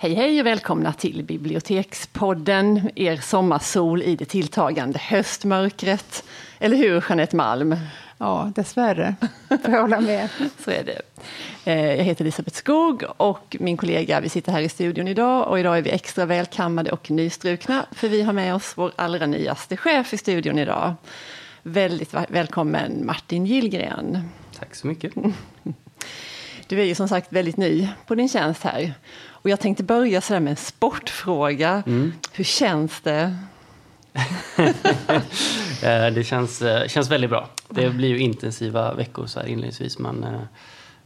Hej hej och välkomna till Bibliotekspodden, er sommarsol i det tilltagande höstmörkret. Eller hur Jeanette Malm? Ja, dessvärre, får jag hålla med. Så är det. Eh, jag heter Elisabeth Skog och min kollega, vi sitter här i studion idag och idag är vi extra välkammade och nystrukna för vi har med oss vår allra nyaste chef i studion idag. Väldigt välkommen Martin Gillgren. Tack så mycket. Du är ju som sagt väldigt ny på din tjänst här. Och jag tänkte börja så med en sportfråga. Mm. Hur känns det? Eh, det känns, eh, känns väldigt bra. Det blir ju intensiva veckor så här inledningsvis. Man,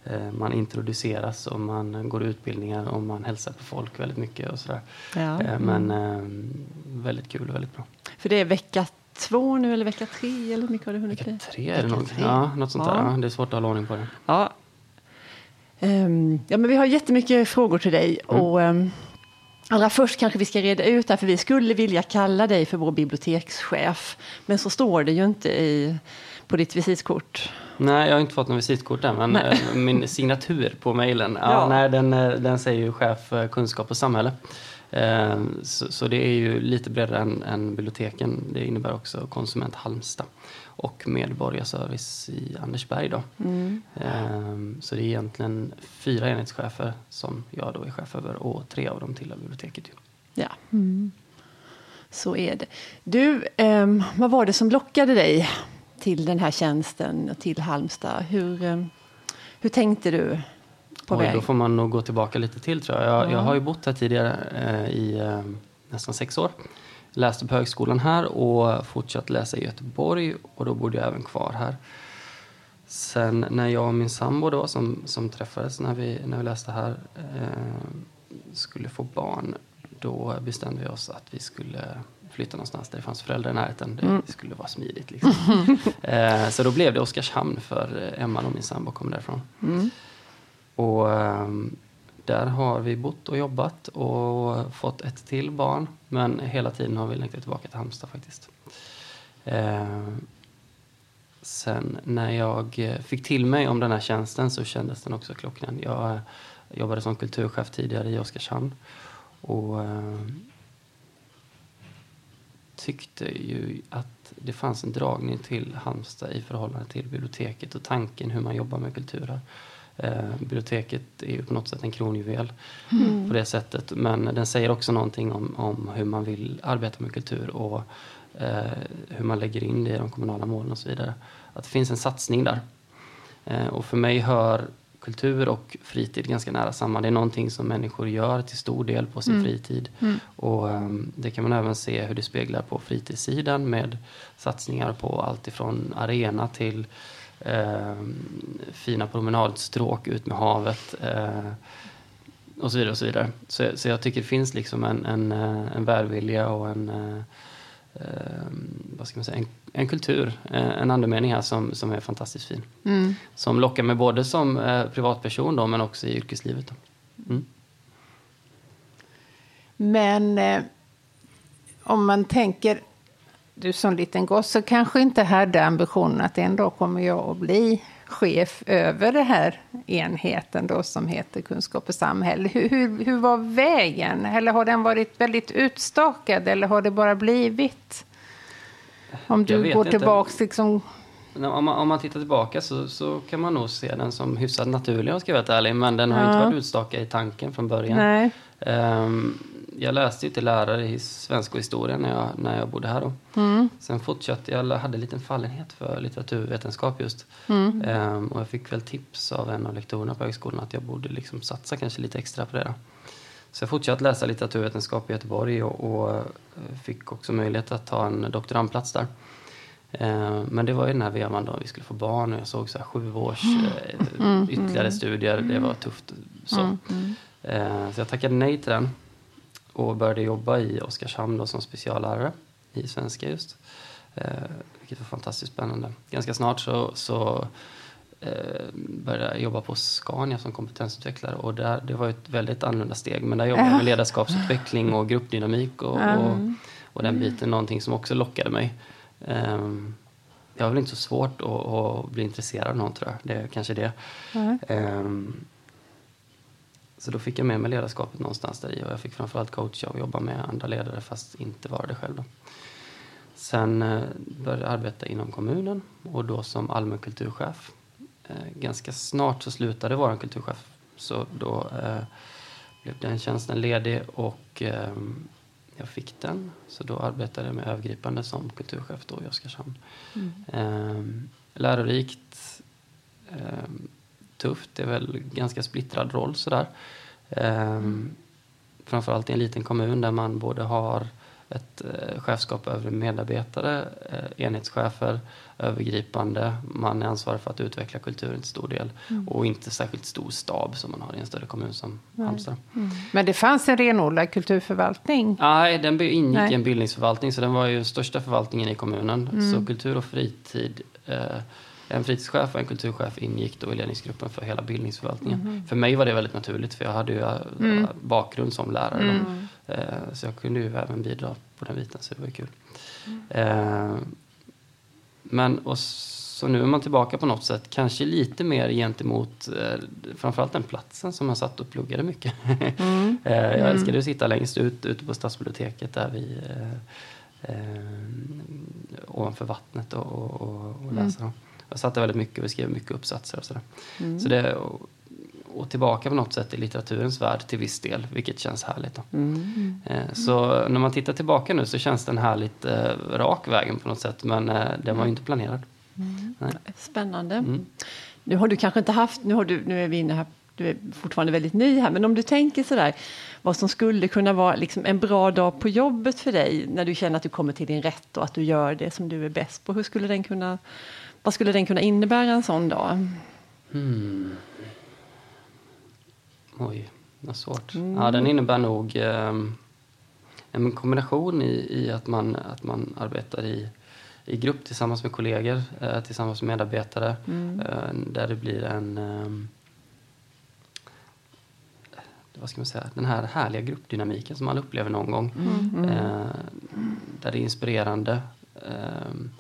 eh, man introduceras och man går utbildningar och man hälsar på folk väldigt mycket och sådär. Ja. Men mm. väldigt kul och väldigt bra. För det är vecka två nu eller vecka tre? Eller hur mycket har du hunnit vecka tre är det nog. Ja, något sånt ja. där. Ja, det är svårt att hålla ordning på det. Ja, Um, ja, men vi har jättemycket frågor till dig. Mm. Och, um, allra först kanske vi ska reda ut här, för vi skulle vilja kalla dig för vår bibliotekschef. Men så står det ju inte i, på ditt visitkort. Nej, jag har inte fått något visitkort än, men nej. Eh, min signatur på mejlen, ja, ja. Nej, den, eh, den säger ju chef kunskap och samhälle. Ehm, så, så, det är ju lite bredare än, än biblioteken. Det innebär också konsument Halmstad och medborgarservice i Andersberg. Då. Mm. Ehm, så det är egentligen fyra enhetschefer som jag då är chef över och tre av dem tillhör biblioteket. Ja. Mm. Så är det. Du, eh, vad var det som lockade dig till den här tjänsten och till Halmstad? Hur, eh, hur tänkte du på Oj, väg? Då får man nog gå tillbaka lite till tror jag. Jag, ja. jag har ju bott här tidigare eh, i eh, nästan sex år läste på högskolan här och fortsatte läsa i Göteborg och då bodde jag även kvar här. Sen när jag och min sambo då, som, som träffades när vi, när vi läste här eh, skulle få barn, då bestämde vi oss att vi skulle flytta någonstans där det fanns föräldrar i närheten. Det mm. skulle vara smidigt. Liksom. eh, så då blev det Oskarshamn för Emma och min sambo kom därifrån. Mm. Och ehm, där har vi bott och jobbat och fått ett till barn. Men hela tiden har vi längtat tillbaka till Halmstad faktiskt. Eh, sen när jag fick till mig om den här tjänsten så kändes den också klockren. Jag jobbade som kulturchef tidigare i Oskarshamn. Och eh, tyckte ju att det fanns en dragning till Halmstad i förhållande till biblioteket och tanken hur man jobbar med kultur här. Eh, biblioteket är ju på något sätt en kronjuvel mm. på det sättet. Men den säger också någonting om, om hur man vill arbeta med kultur och eh, hur man lägger in det i de kommunala målen och så vidare. Att det finns en satsning där. Eh, och för mig hör kultur och fritid ganska nära samman. Det är någonting som människor gör till stor del på sin mm. fritid. Mm. Och um, det kan man även se hur det speglar på fritidssidan med satsningar på allt ifrån arena till fina promenadstråk ut med havet eh, och så vidare. och Så vidare. Så, så jag tycker det finns liksom en, en, eh, en välvilja och en, eh, eh, vad ska man säga, en, en kultur, en andemening här som, som är fantastiskt fin. Mm. Som lockar mig både som eh, privatperson då, men också i yrkeslivet. Då. Mm. Men eh, om man tänker du som liten gosse kanske inte hade ambitionen att en dag kommer jag att bli chef över den här enheten då som heter kunskap och samhälle. Hur, hur, hur var vägen? Eller har den varit väldigt utstakad eller har det bara blivit? Om du går tillbaka liksom... Om man, om man tittar tillbaka så, så kan man nog se den som hyfsat naturlig om jag ska vara ärlig. Men den har ja. inte varit utstakad i tanken från början. Nej. Um, jag läste ju till lärare i svenska och historia när jag, när jag bodde här. Då. Mm. Sen fortsatte jag, hade en liten fallenhet för litteraturvetenskap just. Mm. Ehm, och jag fick väl tips av en av lektorerna på högskolan att jag borde liksom satsa kanske lite extra på det. Då. Så jag fortsatte läsa litteraturvetenskap i Göteborg och, och eh, fick också möjlighet att ta en doktorandplats där. Ehm, men det var ju den här vevan då vi skulle få barn och jag såg så här sju års mm. Eh, mm. ytterligare mm. studier. Det var tufft. Så. Mm. Ehm, så jag tackade nej till den och började jobba i Oskarshamn då, som speciallärare i svenska just. Eh, vilket var fantastiskt spännande. Ganska snart så, så eh, började jag jobba på Scania som kompetensutvecklare och där, det var ett väldigt annorlunda steg. Men där jobbade jag med ledarskapsutveckling och gruppdynamik och, och, och den biten, någonting som också lockade mig. Eh, det var väl inte så svårt att, att, bli intresserad av någon tror jag. Det är kanske det. Mm. Så då fick jag med mig ledarskapet någonstans där i och jag fick framförallt coacha och jobba med andra ledare fast inte vara det själv. Då. Sen eh, började jag arbeta inom kommunen och då som allmän kulturchef. Eh, ganska snart så slutade vara en kulturchef så då eh, blev den tjänsten ledig och jag fick den. Så då arbetade jag med övergripande som kulturchef då i Oskarshamn. Mm. Eh, lärorikt, eh, tufft, det är väl ganska splittrad roll sådär. Eh, mm. Framförallt i en liten kommun där man både har ett eh, chefskap över medarbetare, eh, enhetschefer, övergripande. Man är ansvarig för att utveckla kulturen till stor del mm. och inte särskilt stor stab som man har i en större kommun som. Halmstad. Mm. Men det fanns en renodlad kulturförvaltning? Nej, den ingick Nej. i en bildningsförvaltning så den var ju största förvaltningen i kommunen. Mm. Så kultur och fritid eh, en fritidschef och en kulturchef ingick då i ledningsgruppen för hela bildningsförvaltningen. Mm. För mig var det väldigt naturligt för jag hade ju eh, mm. bakgrund som lärare. Mm. Eh, så jag kunde ju även bidra på den biten så det var ju kul. Mm. Eh, men och så nu är man tillbaka på något sätt, kanske lite mer gentemot eh, framförallt den platsen som jag satt och pluggade mycket. Mm. eh, jag mm. älskade att sitta längst ut ute på stadsbiblioteket där vi eh, eh, ovanför vattnet och, och, och läsa. Mm. Jag satt där väldigt mycket och skrev mycket uppsatser och sådär. Mm. Så det, och, och, tillbaka på något sätt i litteraturens värld till viss del, vilket känns härligt. Mm. Eh, så när man tittar tillbaka nu så känns den härligt eh, rak vägen på något sätt, men eh, den var ju inte planerad. Mm. Spännande. Mm. Nu har du kanske inte haft, nu, har du, nu är vi inne här du är fortfarande väldigt ny här, men om du tänker sådär, vad som skulle kunna vara liksom en bra dag på jobbet för dig, när du känner att du kommer till din rätt och att du gör det som du är bäst på, hur skulle den kunna vad skulle den kunna innebära en sån dag? Hmm. Oj, vad svårt. Mm. Ja, den innebär nog eh, en kombination i, i, att, man, att man arbetar i, i grupp tillsammans med kollegor, eh, tillsammans med medarbetare. Mm. Eh, där det blir en... Ehm, vad ska man säga? Den här härliga gruppdynamiken som man upplever någon gång. Mm. Eh, där det är inspirerande. Ehm,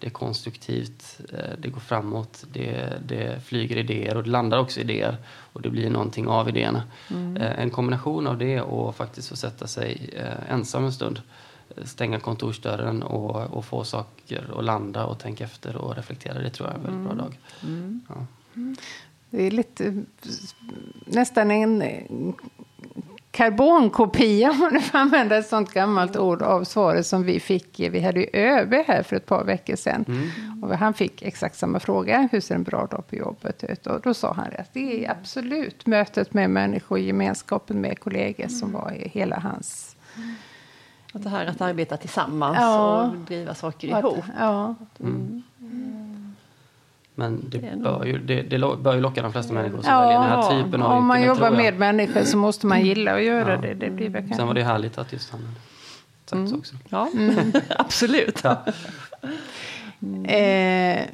det är konstruktivt, eh, det går framåt, det, det flyger idéer och det landar också idéer och det blir någonting av idéerna. Mm. Eh, en kombination av det och faktiskt få sätta sig eh, ensam en stund, stänga kontorsdörren och, och få saker att landa och tänka efter och reflektera, det tror jag är en väldigt bra mm. dag. Mm. Ja. Det är lite nästan en karbonkopia, om man får använda ett sånt gammalt ord, av svaret som vi fick. Vi hade ju ÖB här för ett par veckor sedan. Mm. Och han fick exakt samma fråga, hur ser en bra dag på jobbet ut? Och då sa han att det är absolut mötet med människor, gemenskapen med kollegor mm. som var i hela hans... Att det här att arbeta tillsammans ja. och driva saker att, ihop. Ja. Mm. Men det, det bör, ju, det, det bör ju locka de flesta människor som ja, väljer den här typen av Om man jobbar med människor så måste man gilla att göra ja. det. det blir mm. Sen var det härligt att just han sagt mm. också. Ja, mm. absolut. Ja. Eh,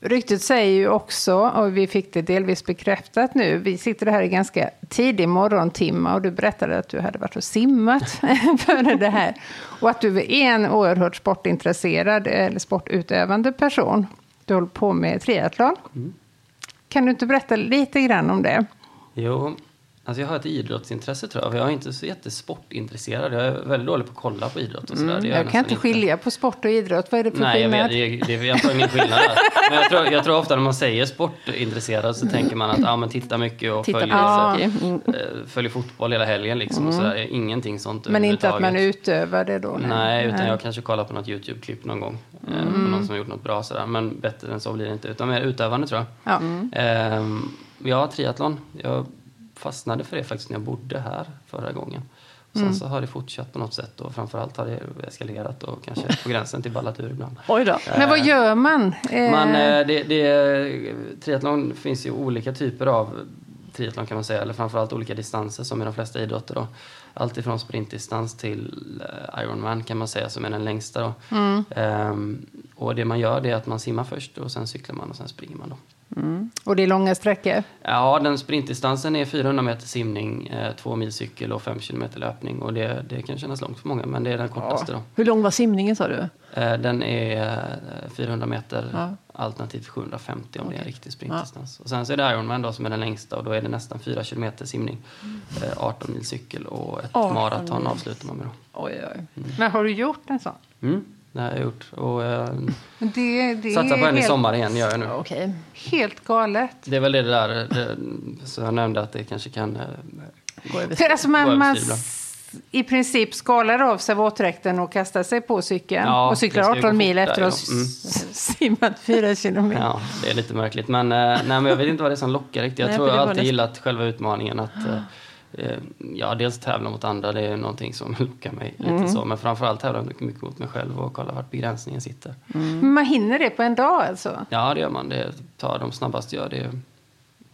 ryktet säger ju också, och vi fick det delvis bekräftat nu, vi sitter här i ganska tidig morgontimma och du berättade att du hade varit och simmat före det här. Och att du är en oerhört sportintresserad eller sportutövande person. Du håller på med triathlon. Mm. Kan du inte berätta lite grann om det? Jo, Alltså jag har ett idrottsintresse tror jag. Jag är inte så jättesportintresserad. Jag är väldigt dålig på att kolla på idrott och sådär. Mm, jag, kan inte skilja inte. på sport och idrott. Vad är det för Nej, skillnad? Nej, jag vet. Det, det, jag får ingen skillnad där. Men jag tror, jag tror ofta när man säger sportintresserad så tänker man att ja, men titta mycket och titta följer, ja. mm. följer fotboll hela helgen liksom. Mm. Och sådär. Ingenting sånt Men inte att man utövar det då? Nej, nej utan nej. jag kanske kollar på något YouTube-klipp någon gång. Eh, mm. På någon som har gjort något bra sådär. Men bättre än så blir det inte. Utan mer utövande tror jag. Ja, mm. ehm, ja triathlon. Jag fastnade för det faktiskt när jag bodde här förra gången. Och sen mm. så har det fortsatt på något sätt och framförallt har det eskalerat och kanske på gränsen till ballat ur ibland. Oj då. Eh, Men vad gör man? man eh, det, det, triathlon finns ju olika typer av triathlon kan man säga, eller framförallt olika distanser som i de flesta idrotter. Då. Allt ifrån sprintdistans till uh, Ironman kan man säga som är den längsta. Mm. Um, och det man gör är att man simmar först och sen cyklar man och sen springer man. Då. Mm. Och det är långa sträckor? Ja, den sprintdistansen är 400 meter simning, eh, två mil cykel och fem kilometer löpning. Och det, det kan kännas långt för många, men det är den kortaste. Ja. Hur lång var simningen sa du? Eh, den är 400 meter, ja. alternativt 750 om okay. det är en riktig sprintdistans. Ja. Och sen så är det Ironman då, som är den längsta och då är det nästan 4 kilometer simning, mm. 18 mil cykel och ett maraton avslutar man med. Då. Oj, oj. Mm. Men har du gjort en sån? Mm. Det har jag gjort. Och, eh, det, det satsar på en helt, i sommar igen, gör jag nu. Okay. Helt galet. Det är väl det där, det, så jag nämnde att det kanske kan eh, gå över alltså man, man i princip skalar av sig våtdräkten och kastar sig på cykeln ja, och cyklar 18 mil efter att ha mm. simmat 4 kilometer. Ja, det är lite märkligt. Men, eh, nej, men jag vet inte vad det är som lockar riktigt. Jag nej, tror jag alltid nästan... gillat själva utmaningen. att eh, Eh, ja, dels tävla mot andra, det är någonting som lockar mig lite mm. så. Men framförallt tävla mycket mot mig själv och kolla vart begränsningen sitter. Mm. Man hinner det på en dag alltså? Ja, det gör man. Det tar de snabbaste gör det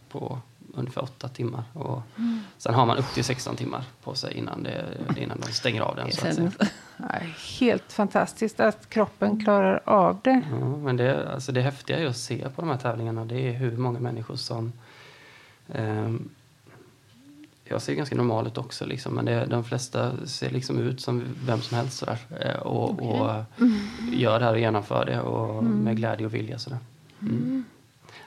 på ungefär åtta timmar. Och mm. Sen har man upp till 16 timmar på sig innan, det, innan de stänger av den. Så att säga. Helt fantastiskt att kroppen klarar av det. Ja, men det, alltså det häftiga är att se på de här tävlingarna, det är hur många människor som um, jag ser ganska normal ut också, liksom, men det, de flesta ser liksom ut som vem som helst sådär, eh, och, okay. och mm. gör det här och genomför det och mm. med glädje och vilja. Sådär. Mm.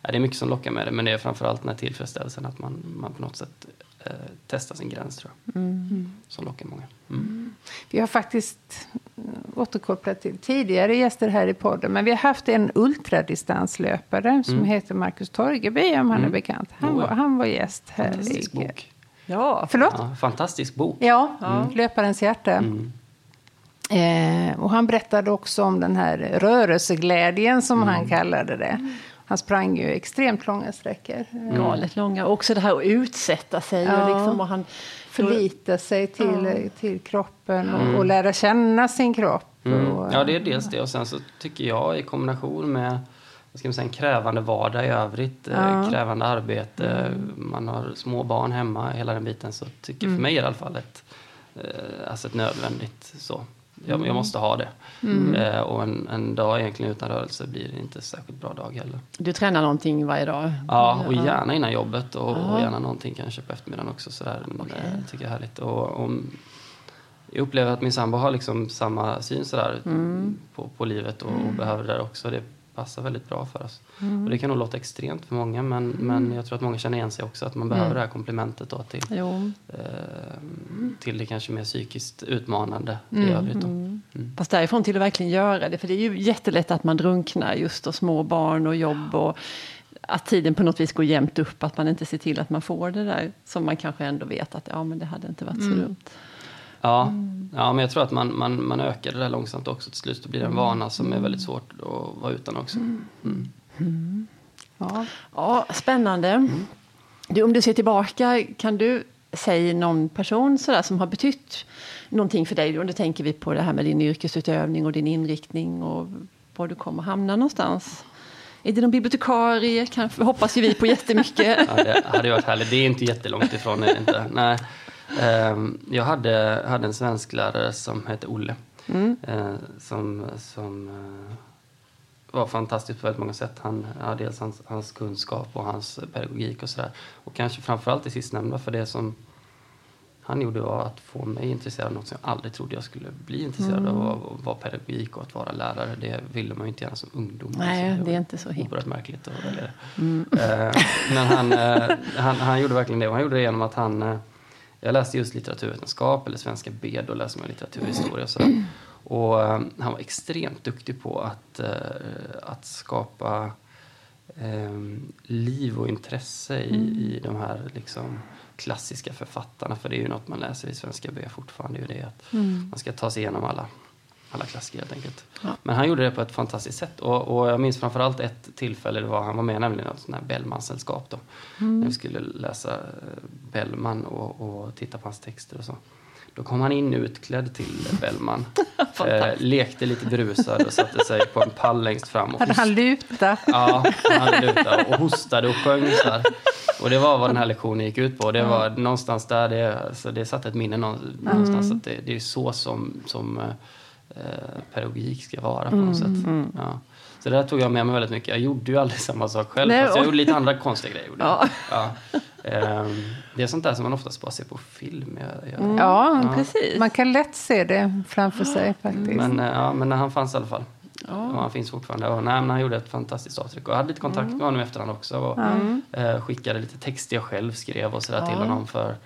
Ja, det är mycket som lockar med det, men det är framförallt den här tillfredsställelsen att man, man på något sätt eh, testar sin gräns, tror jag. Mm. Som lockar många. Mm. Vi har faktiskt eh, återkopplat till tidigare gäster här i podden, men vi har haft en ultradistanslöpare som mm. heter Marcus Torgeby, om han är bekant. Han, var, han var gäst här. Fantastisk bok. Ja, förlåt? Ja, fantastisk bok. Ja, mm. Löparens hjärta. Mm. Eh, och han berättade också om den här rörelseglädjen som mm. han kallade det. Han sprang ju extremt långa sträckor. Mm. Galet långa. Och också det här att utsätta sig. Ja. Och, liksom, och han förlita sig till, ja. till kroppen och, mm. och, lära känna sin kropp. Mm. Och, ja, det är dels det. Och sen så tycker jag i kombination med ska man säga, en krävande vardag i övrigt, eh, ja. krävande arbete, mm. man har små barn hemma, hela den biten. Så tycker mm. för mig i alla fall ett, eh, alltså ett nödvändigt så. Jag, mm. jag måste ha det. Mm. Eh, och en, en, dag egentligen utan rörelse blir det inte särskilt bra dag heller. Du tränar någonting varje dag? Ja, och gärna innan jobbet och, och gärna någonting kanske på eftermiddagen också. Sådär. Okay. Det tycker jag är härligt. Och, och, jag upplever att min sambo har liksom samma syn sådär mm. på, på livet och, och mm. behöver det också. Det passar väldigt bra för oss. Mm. Och det kan nog låta extremt för många men, mm. men jag tror att många känner igen sig också att man behöver mm. det här komplementet då till, eh, till det kanske mer psykiskt utmanande i mm. övrigt. Då. Mm. mm. Fast därifrån till att verkligen göra det för det är ju jättelätt att man drunknar just och små barn och jobb och att tiden på något vis går jämnt upp, att man inte ser till att man får det där som man kanske ändå vet att ja men det hade inte varit så dumt. Ja, mm. ja men jag tror att man, man, man ökar det där långsamt också. Till slut blir det en mm. vana som är väldigt svårt att vara utan också. Mm. mm. mm. Ja. ja, spännande. Du, om du ser tillbaka, kan du säga någon person sådär som har betytt någonting för dig? Och då tänker vi på det här med din yrkesutövning och din inriktning och var du kommer hamna någonstans. Är det någon bibliotekarie? Kanske hoppas ju vi på jättemycket. ja, det hade varit härligt. Det är inte jättelångt ifrån. Inte. Nej. Ehm, jag hade, hade en svensklärare som hette Olle. Mm. Eh, som som eh, var fantastisk på väldigt många sätt. Han, ja, dels hans, hans kunskap och hans pedagogik och sådär. Och kanske framförallt det sistnämnda för det som han gjorde var att få mig intresserad av något som jag aldrig trodde jag skulle bli intresserad mm. av. Att vara pedagogik och att vara lärare. Det ville man ju inte gärna som ungdom. Nej, alltså, det, det är inte så himla. Oerhört märkligt att välja det. Mm. Eh, men han, han, han gjorde verkligen det. Och han gjorde det genom att han jag läste just litteraturvetenskap eller svenska B, då läste man litteraturhistoria och sådär. Och um, han var extremt duktig på att, uh, att skapa um, liv och intresse i, mm. i de här liksom, klassiska författarna. För det är ju något man läser i svenska B fortfarande. Är det att mm. Man ska ta sig igenom alla alla klassiker helt enkelt. Ja. Men han gjorde det på ett fantastiskt sätt. Och, och jag minns framförallt ett tillfälle, det var, han var med nämligen ett sånt här Bellman-sällskap då. Mm. När vi skulle läsa eh, Bellman och, och titta på hans texter och så. Då kom han in utklädd till Bellman. eh, lekte lite berusad och satte sig på en pall längst fram. Och hade han luta? Ja, han hade luta och hostade och sjöng så här. Och det var vad den här lektionen gick ut på. Det var mm. någonstans där, det, alltså det satte ett minne någonstans. Mm. Att det, det är så som, som eh, pedagogik ska vara på något mm. sätt. Ja. Så det där tog jag med mig väldigt mycket. Jag gjorde ju aldrig samma sak själv, Nej, fast jag gjorde lite andra konstiga grejer. Ja. Ja. Um, det är sånt där som man oftast bara ser på film. Jag, jag, mm. ja, ja, precis. Man kan lätt se det framför sig faktiskt. Men, eh, ja, men han fanns i alla fall. Oh. Och han finns fortfarande. Och, nej, han gjorde ett fantastiskt avtryck. Och jag hade lite kontakt mm. med honom i efterhand också. Och, mm. eh, skickade lite texter jag själv skrev och sådär ja. till honom. för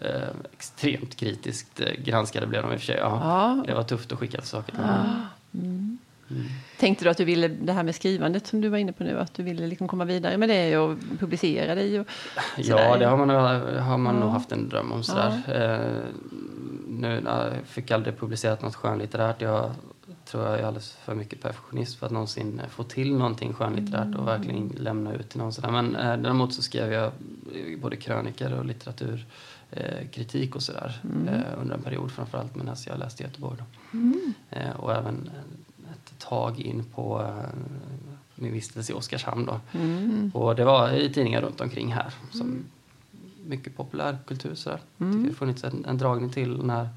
eh, Extremt kritiskt eh, granskade blev de i och för sig. Ja, ja. Det var tufft att skicka saker till honom. Mm. Mm. Tänkte du att du ville, det här med skrivandet som du var inne på nu, att du ville liksom komma vidare med det och publicera dig? Och ja, det har man, har man ja. nog haft en dröm om. Sådär. Ja. Eh, nu jag fick aldrig publicerat något skönlitterärt. Jag tror jag är alldeles för mycket perfektionist för att någonsin få till någonting skönlitterärt och verkligen lämna ut till någon. Sådär. Men eh, däremot så skrev jag både krönikor och litteraturkritik eh, och sådär mm. eh, under en period framförallt medan jag läste i Göteborg. Mm. Eh, och även ett tag in på eh, min vistelse i Oskarshamn. Då. Mm. Och det var i tidningar runt omkring här. Som mm. Mycket populärkultur. Sådär. Mm. Tycker det har funnits en, en dragning till den här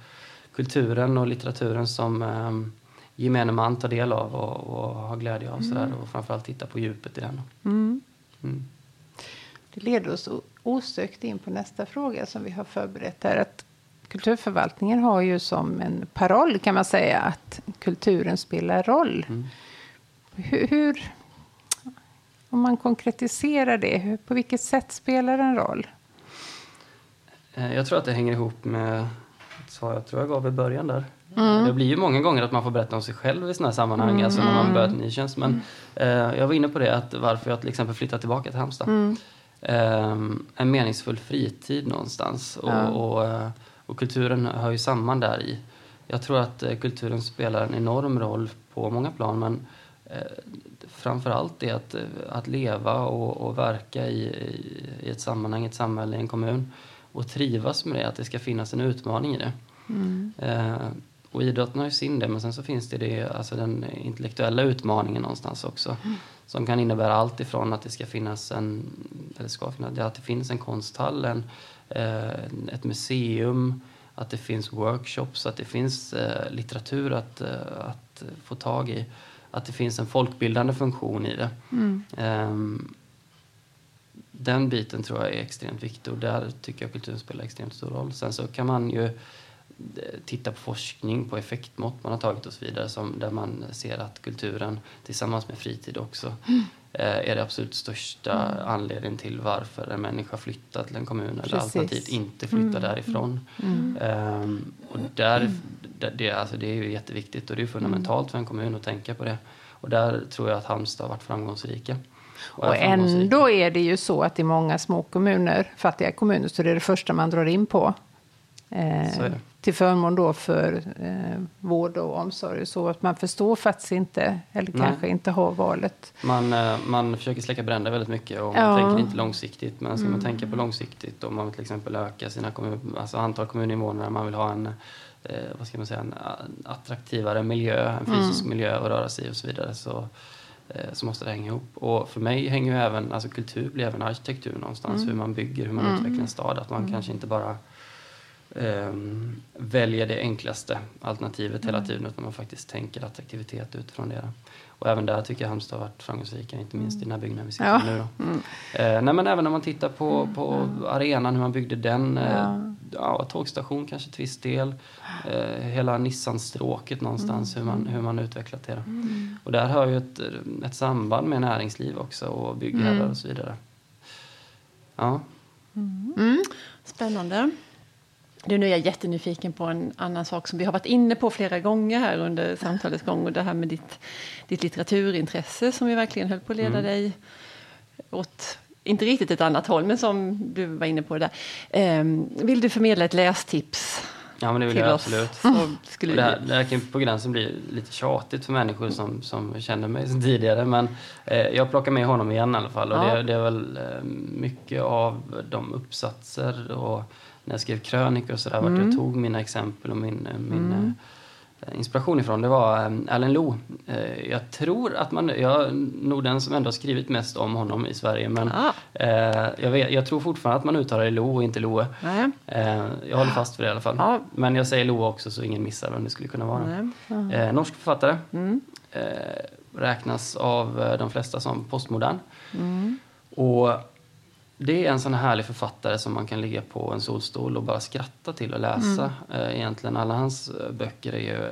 kulturen och litteraturen som um, gemene man tar del av och, och har glädje av. Sådär, mm. och framförallt titta på djupet i den. Mm. Det leder oss osökt in på nästa fråga som vi har förberett här. Att kulturförvaltningen har ju som en paroll kan man säga att kulturen spelar roll. Mm. Hur, hur, om man konkretiserar det, hur, på vilket sätt spelar den roll? Eh, jag tror att det hänger ihop med ett svar jag tror jag gav i början där. Mm. Det blir ju många gånger att man får berätta om sig själv i sådana här sammanhang, mm. alltså när man börjar en ny tjänst. Men eh, jag var inne på det, att varför jag till exempel flyttat tillbaka till Halmstad. Mm. Eh, en meningsfull fritid någonstans. Och, ja. och, eh, och, kulturen hör ju samman där i. Jag tror att eh, kulturen spelar en enorm roll på många plan, men eh, framför allt det att, att leva och, och verka i, i, ett sammanhang, ett samhälle, en kommun och trivas med det, att det ska finnas en utmaning i det. Mm. Och idrotten har ju sin del, men sen så finns det, det alltså den intellektuella utmaningen någonstans också. Mm. Som kan innebära allt ifrån att det ska finnas en, eller ska finnas, att det finns en konsthall, en, eh, ett museum, att det finns workshops, att det finns eh, litteratur att, eh, att få tag i. Att det finns en folkbildande funktion i det. Mm. Um, den biten tror jag är extremt viktig och där tycker jag kulturen spelar extremt stor roll. Sen så kan man ju titta på forskning, på effektmått man har tagit och så vidare som, där man ser att kulturen tillsammans med fritid också mm. eh, är det absolut största mm. anledningen till varför en människa flyttar till en kommun Precis. eller alternativt inte flyttar mm. därifrån. Um, och där, det, alltså det är ju jätteviktigt och det är fundamentalt för en kommun att tänka på det. Och där tror jag att Halmstad har varit framgångsrika. Och, och ändå är det ju så att i många små kommuner, fattiga kommuner, så det är det första man drar in på. Eh, till förmån då för eh, vård och omsorg. Så att man förstår faktiskt inte, eller Nej. kanske inte har valet. Man, eh, man försöker släcka bränder väldigt mycket och man ja. tänker inte långsiktigt. Men ska mm. man tänka på långsiktigt om man vill till exempel öka sina kommun, alltså antal kommuninvånare, man vill ha en eh, vad ska man säga, en attraktivare miljö, en fysisk mm. miljö att röra sig i och så vidare. Så, eh, så måste det hänga ihop. Och för mig hänger ju även, alltså kultur blir även arkitektur någonstans. Mm. Hur man bygger, hur man mm. utvecklar en stad. Att man mm. kanske inte bara um, väljer det enklaste alternativet hela mm. tiden utan man faktiskt tänker attraktivitet utifrån det. Och även där tycker jag Halmstad har varit framgångsrika, inte minst i den här byggnaden vi sitter ja. nu. Då. Mm. Uh, nej, men även om man tittar på, mm. på mm. arenan, hur man byggde den. Uh, ja. ja tågstation kanske till viss del. Uh, hela Nissan-stråket någonstans, hur, man, hur man utvecklat det. Mm. Och där har ju ett, ett samband med näringsliv också och byggherrar mm. och så vidare. Ja. Spännande. Du, nu är jag jättenyfiken på en annan sak som vi har varit inne på flera gånger här under samtalets gång. Och det här med ditt, ditt litteraturintresse som vi verkligen höll på att leda mm. dig åt, inte riktigt ett annat håll, men som du var inne på där. Um, vill du förmedla ett lästips? Ja, men det vill jag oss? absolut. Mm. Skulle det, här, det här kan på gränsen bli lite tjatigt för människor som, som känner mig sedan tidigare. Men eh, jag plockar med honom igen i alla fall. Och ja. det, det, är väl eh, mycket av de uppsatser och när jag skrev krönikor och sådär, mm. vart jag tog mina exempel och min, eh, min mm. eh, inspiration ifrån, det var Loe. Uh, jag tror att man, jag är nog den som ändå har skrivit mest om honom i Sverige, men ah. jag, vet, jag, tror fortfarande att man uttalar det Lo och inte Loe. Jag håller fast för det i alla fall. Ah. Men jag säger Loe också så ingen missar vem det skulle kunna vara. norsk författare. Mm. räknas av de flesta som postmodern. Mm. Och det är en sån härlig författare som man kan ligga på en solstol och bara skratta till och läsa. Mm. Egentligen alla hans böcker är ju...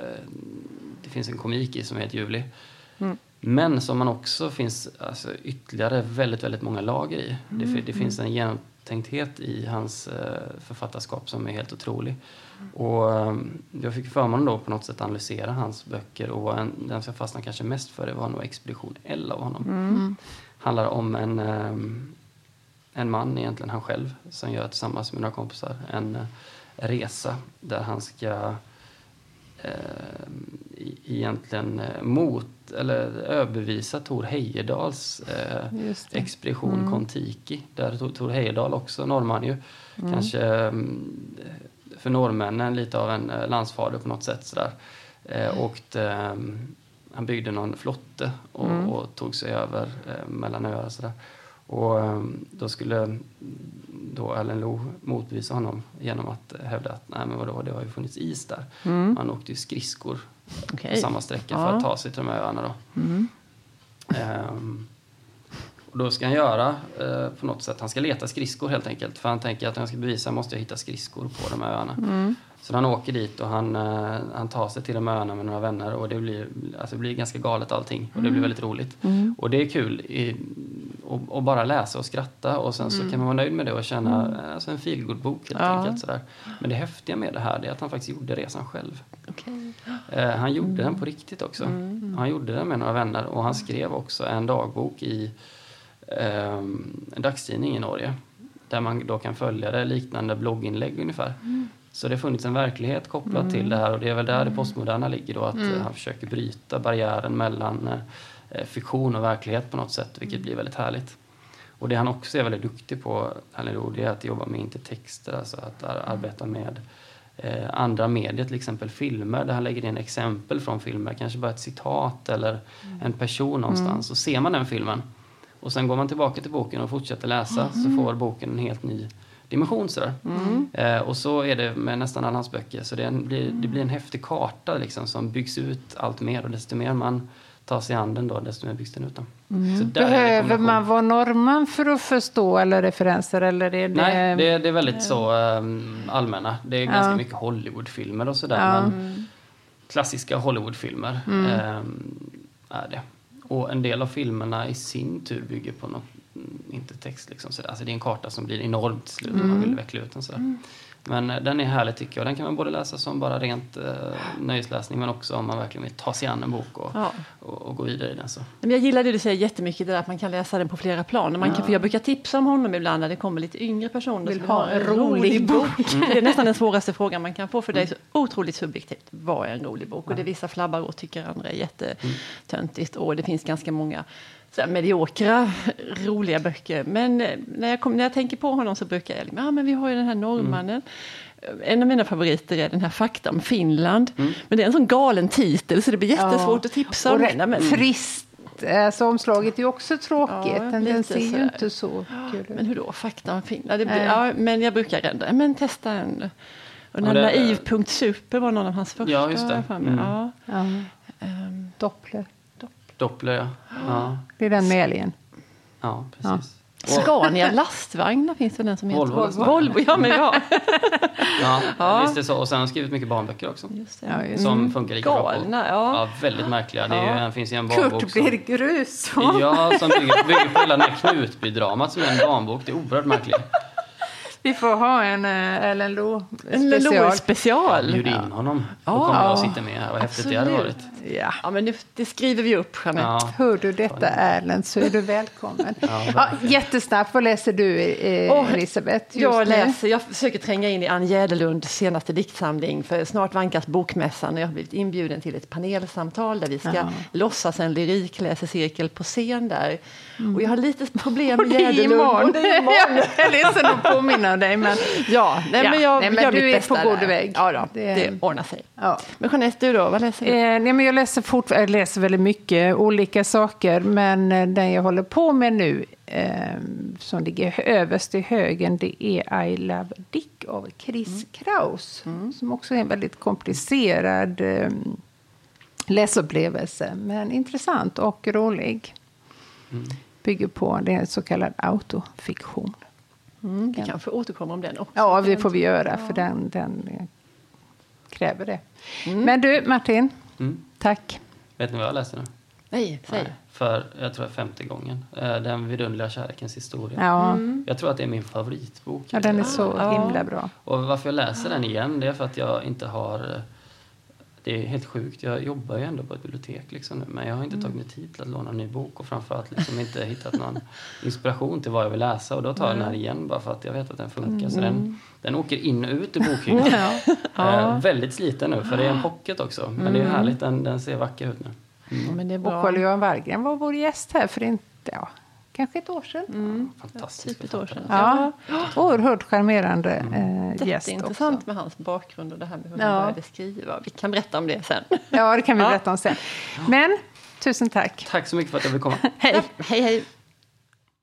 Det finns en komik i som är helt ljuvlig. Mm. Men som man också finns alltså, ytterligare väldigt, väldigt många lager i. Mm. Det, det, finns en genomtänkthet i hans eh, författarskap som är helt otrolig. Och, eh, jag fick förmånen då på något sätt analysera hans böcker och en, den som jag fastnade kanske mest för det var nog Expedition L av honom. Mm. handlar om en, eh, en man, egentligen han själv, som gör tillsammans med några kompisar en eh, resa där han ska eh, egentligen eh, mot eller överbevisa Tor Heyerdahls eh, expedition mm. Kontiki. Där Tor Heyerdahl också norrman ju. Mm. Kanske mm, för norrmännen lite av en eh, landsfader på något sätt sådär. Eh, och eh, han byggde någon flotte och, mm. och tog sig över eh, mellan öar och sådär. Och ehm, då skulle då Ellen Lo motbevisa honom genom att hävda att nej men vadå, det har ju funnits is där. Mm. Han åkte ju skridskor okay. på samma sträcka ja. för att ta sig till de här öarna då. Mm. Um, och då ska han göra uh, på något sätt, han ska leta skridskor helt enkelt. För han tänker att jag ska bevisa måste jag hitta skridskor på de här öarna. Mm. Så han åker dit och han, uh, han tar sig till de här öarna med några vänner och det blir, alltså det blir ganska galet allting. Och det blir mm. väldigt roligt. Mm. Och det är kul i, och, och, bara läsa och skratta och sen så mm. kan man vara nöjd med det och känna mm. alltså en feelgood-bok helt ja. enkelt. Sådär. Men det häftiga med det här är att han faktiskt gjorde resan själv. Okay. Eh, han gjorde mm. den på riktigt också. Mm. Han gjorde den med några vänner och han skrev också en dagbok i eh, en dagstidning i Norge. Där man då kan följa det liknande blogginlägg ungefär. Mm. Så det har funnits en verklighet kopplat till det här och det är väl där det postmoderna ligger då. Att han försöker bryta barriären mellan eh, Eh, fiktion och verklighet på något sätt, vilket mm. blir väldigt härligt. Och det han också är väldigt duktig på, det är att jobba med intertexter, alltså att arbeta med eh, andra medier, till exempel filmer, där han lägger in exempel från filmer, kanske bara ett citat eller mm. en person någonstans. Mm. Och ser man den filmen och sen går man tillbaka till boken och fortsätter läsa mm. så får boken en helt ny dimension. Sådär. Mm. Eh, och så är det med nästan alla hans böcker, så det, en, blir, det blir en häftig karta liksom, som byggs ut allt mer och desto mer man ta sig an den då, desto mer byggs den ut. Mm. Behöver man vara norrman för att förstå alla referenser? Eller är det... Nej, det, det är väldigt så um, allmänna. Det är ganska mycket Hollywoodfilmer och sådär. Ja. Men mm. klassiska Hollywoodfilmer mm. um, är det. Och en del av filmerna i sin tur bygger på något, inte text liksom. Så alltså det är en karta som blir enormt till slut mm. man vill veckla ut den sådär. Mm. Men eh, den är härlig tycker jag. Den kan man både läsa som bara rent eh, nöjesläsning men också om man verkligen vill ta sig an en bok och, ja. och, och, gå vidare i den. Så. Men jag gillar det du säger jättemycket, det där att man kan läsa den på flera plan. Man kan, för jag brukar tipsa om honom ibland när det kommer lite yngre personer vill ha en rolig bok. Mm. Det är nästan den svåraste frågan man kan få för det är så otroligt subjektivt. Vad är en rolig bok? Och det vissa flabbar och tycker andra är jättetöntigt och det finns ganska många så här, mediokra, roliga böcker. Men eh, när jag, kom, när jag tänker på honom så brukar jag, ja men vi har ju den här norrmannen. Mm. En av mina favoriter är den här Fakta om Finland. Mm. Men det är en sån galen titel så det blir jättesvårt ja. att tipsa om den. Men... Trist. Alltså omslaget är ju också tråkigt. Ja, den ser ju inte så kul ut. Men hur då? Fakta om Finland? Blir, ja, men jag brukar ändå, men testa en. Och den naiv.super var någon av hans första. Ja, just det. Mm. Ja. Ja. Um, Doppler. Doppler, ja. ja. Det är den med älgen. Ja, precis. Scania lastvagnar finns det den som heter Volvo. Volvo, ja men ja. ja, ja. Visst är så. Och sen har han skrivit mycket barnböcker också. Just det. Ja, som mm. funkar lika Galna, bra på. Ja. ja. Väldigt märkliga. Det, är, det finns ju en barnbok Kurt blir grus. Ja, som bygger, bygger på hela den här Knutby-dramat som är en barnbok. Det är oerhört märkligt. Vi får ha en uh, Ellen Lo special. special. Bjud in honom. Då kommer jag och sitter med här. Vad häftigt det hade varit. Ja, ja men det, det skriver vi upp, Jeanette. Ja. Hör du detta, Erlend, så är du välkommen. ja, ja, jättesnabbt, vad läser du, eh, oh, Elisabeth? jag, läser, jag försöker tränga in i Ann Jäderlunds senaste diktsamling, för snart vankas Bokmässan och jag har blivit inbjuden till ett panelsamtal där vi ska ja. låtsas en lyrikläsecirkel på scen där. Mm. Och jag har lite problem med Jäderlund. Och det är imorgon. jag är ledsen att påminna dig, men... Ja, nej, men jag nej, men gör du är på god väg. Ja, då, det, det ordnar sig. Ja. Men Jeanette, du då, vad läser du? Eh, nej, men jag läser, fort, jag läser väldigt mycket olika saker, men eh, den jag håller på med nu, eh, som ligger överst i högen, det är I Love Dick av Chris mm. Kraus, mm. som också är en väldigt komplicerad eh, läsupplevelse. Men intressant och rolig. Mm. Bygger på det är så kallad autofiktion. Mm, vi kanske återkommer om den också. Ja, det får vi göra, för den, den kräver det. Mm. Men du, Martin. Mm. Tack. Vet ni vad jag läser nu? Nej, säg. Nej, för, jag tror femte gången. Eh, den vidunderliga kärlekens historia. Ja. Mm. Jag tror att det är min favoritbok. Ja, den är så ja. himla bra. Och varför jag läser den igen, det är för att jag inte har... Det är helt sjukt. Jag jobbar ju ändå på ett bibliotek liksom nu, men jag har inte mm. tagit mig tid till att låna en ny bok och framförallt liksom inte hittat någon inspiration till vad jag vill läsa. Och då tar jag den här igen bara för att jag vet att den funkar. Mm. Så den, den åker in och ut i bokhyllan. ja. eh, väldigt sliten nu, för det är en pocket också. Men mm. det är mm. härligt, den, den ser vacker ut nu. Mm. men det är bra. Och Carl-Johan Wallgren var vår gäst här för inte, ja, kanske ett år sedan. Mm. Fantastiskt. Typ ett år sedan. Ja. ja. Oerhört charmerande mm. eh, gäst intressant också. med hans bakgrund och det här med hur ja. han började skriva. Vi kan berätta om det sen. Ja, det kan vi berätta om sen. Men tusen tack. Tack så mycket för att jag fick komma. hej. hej, hej.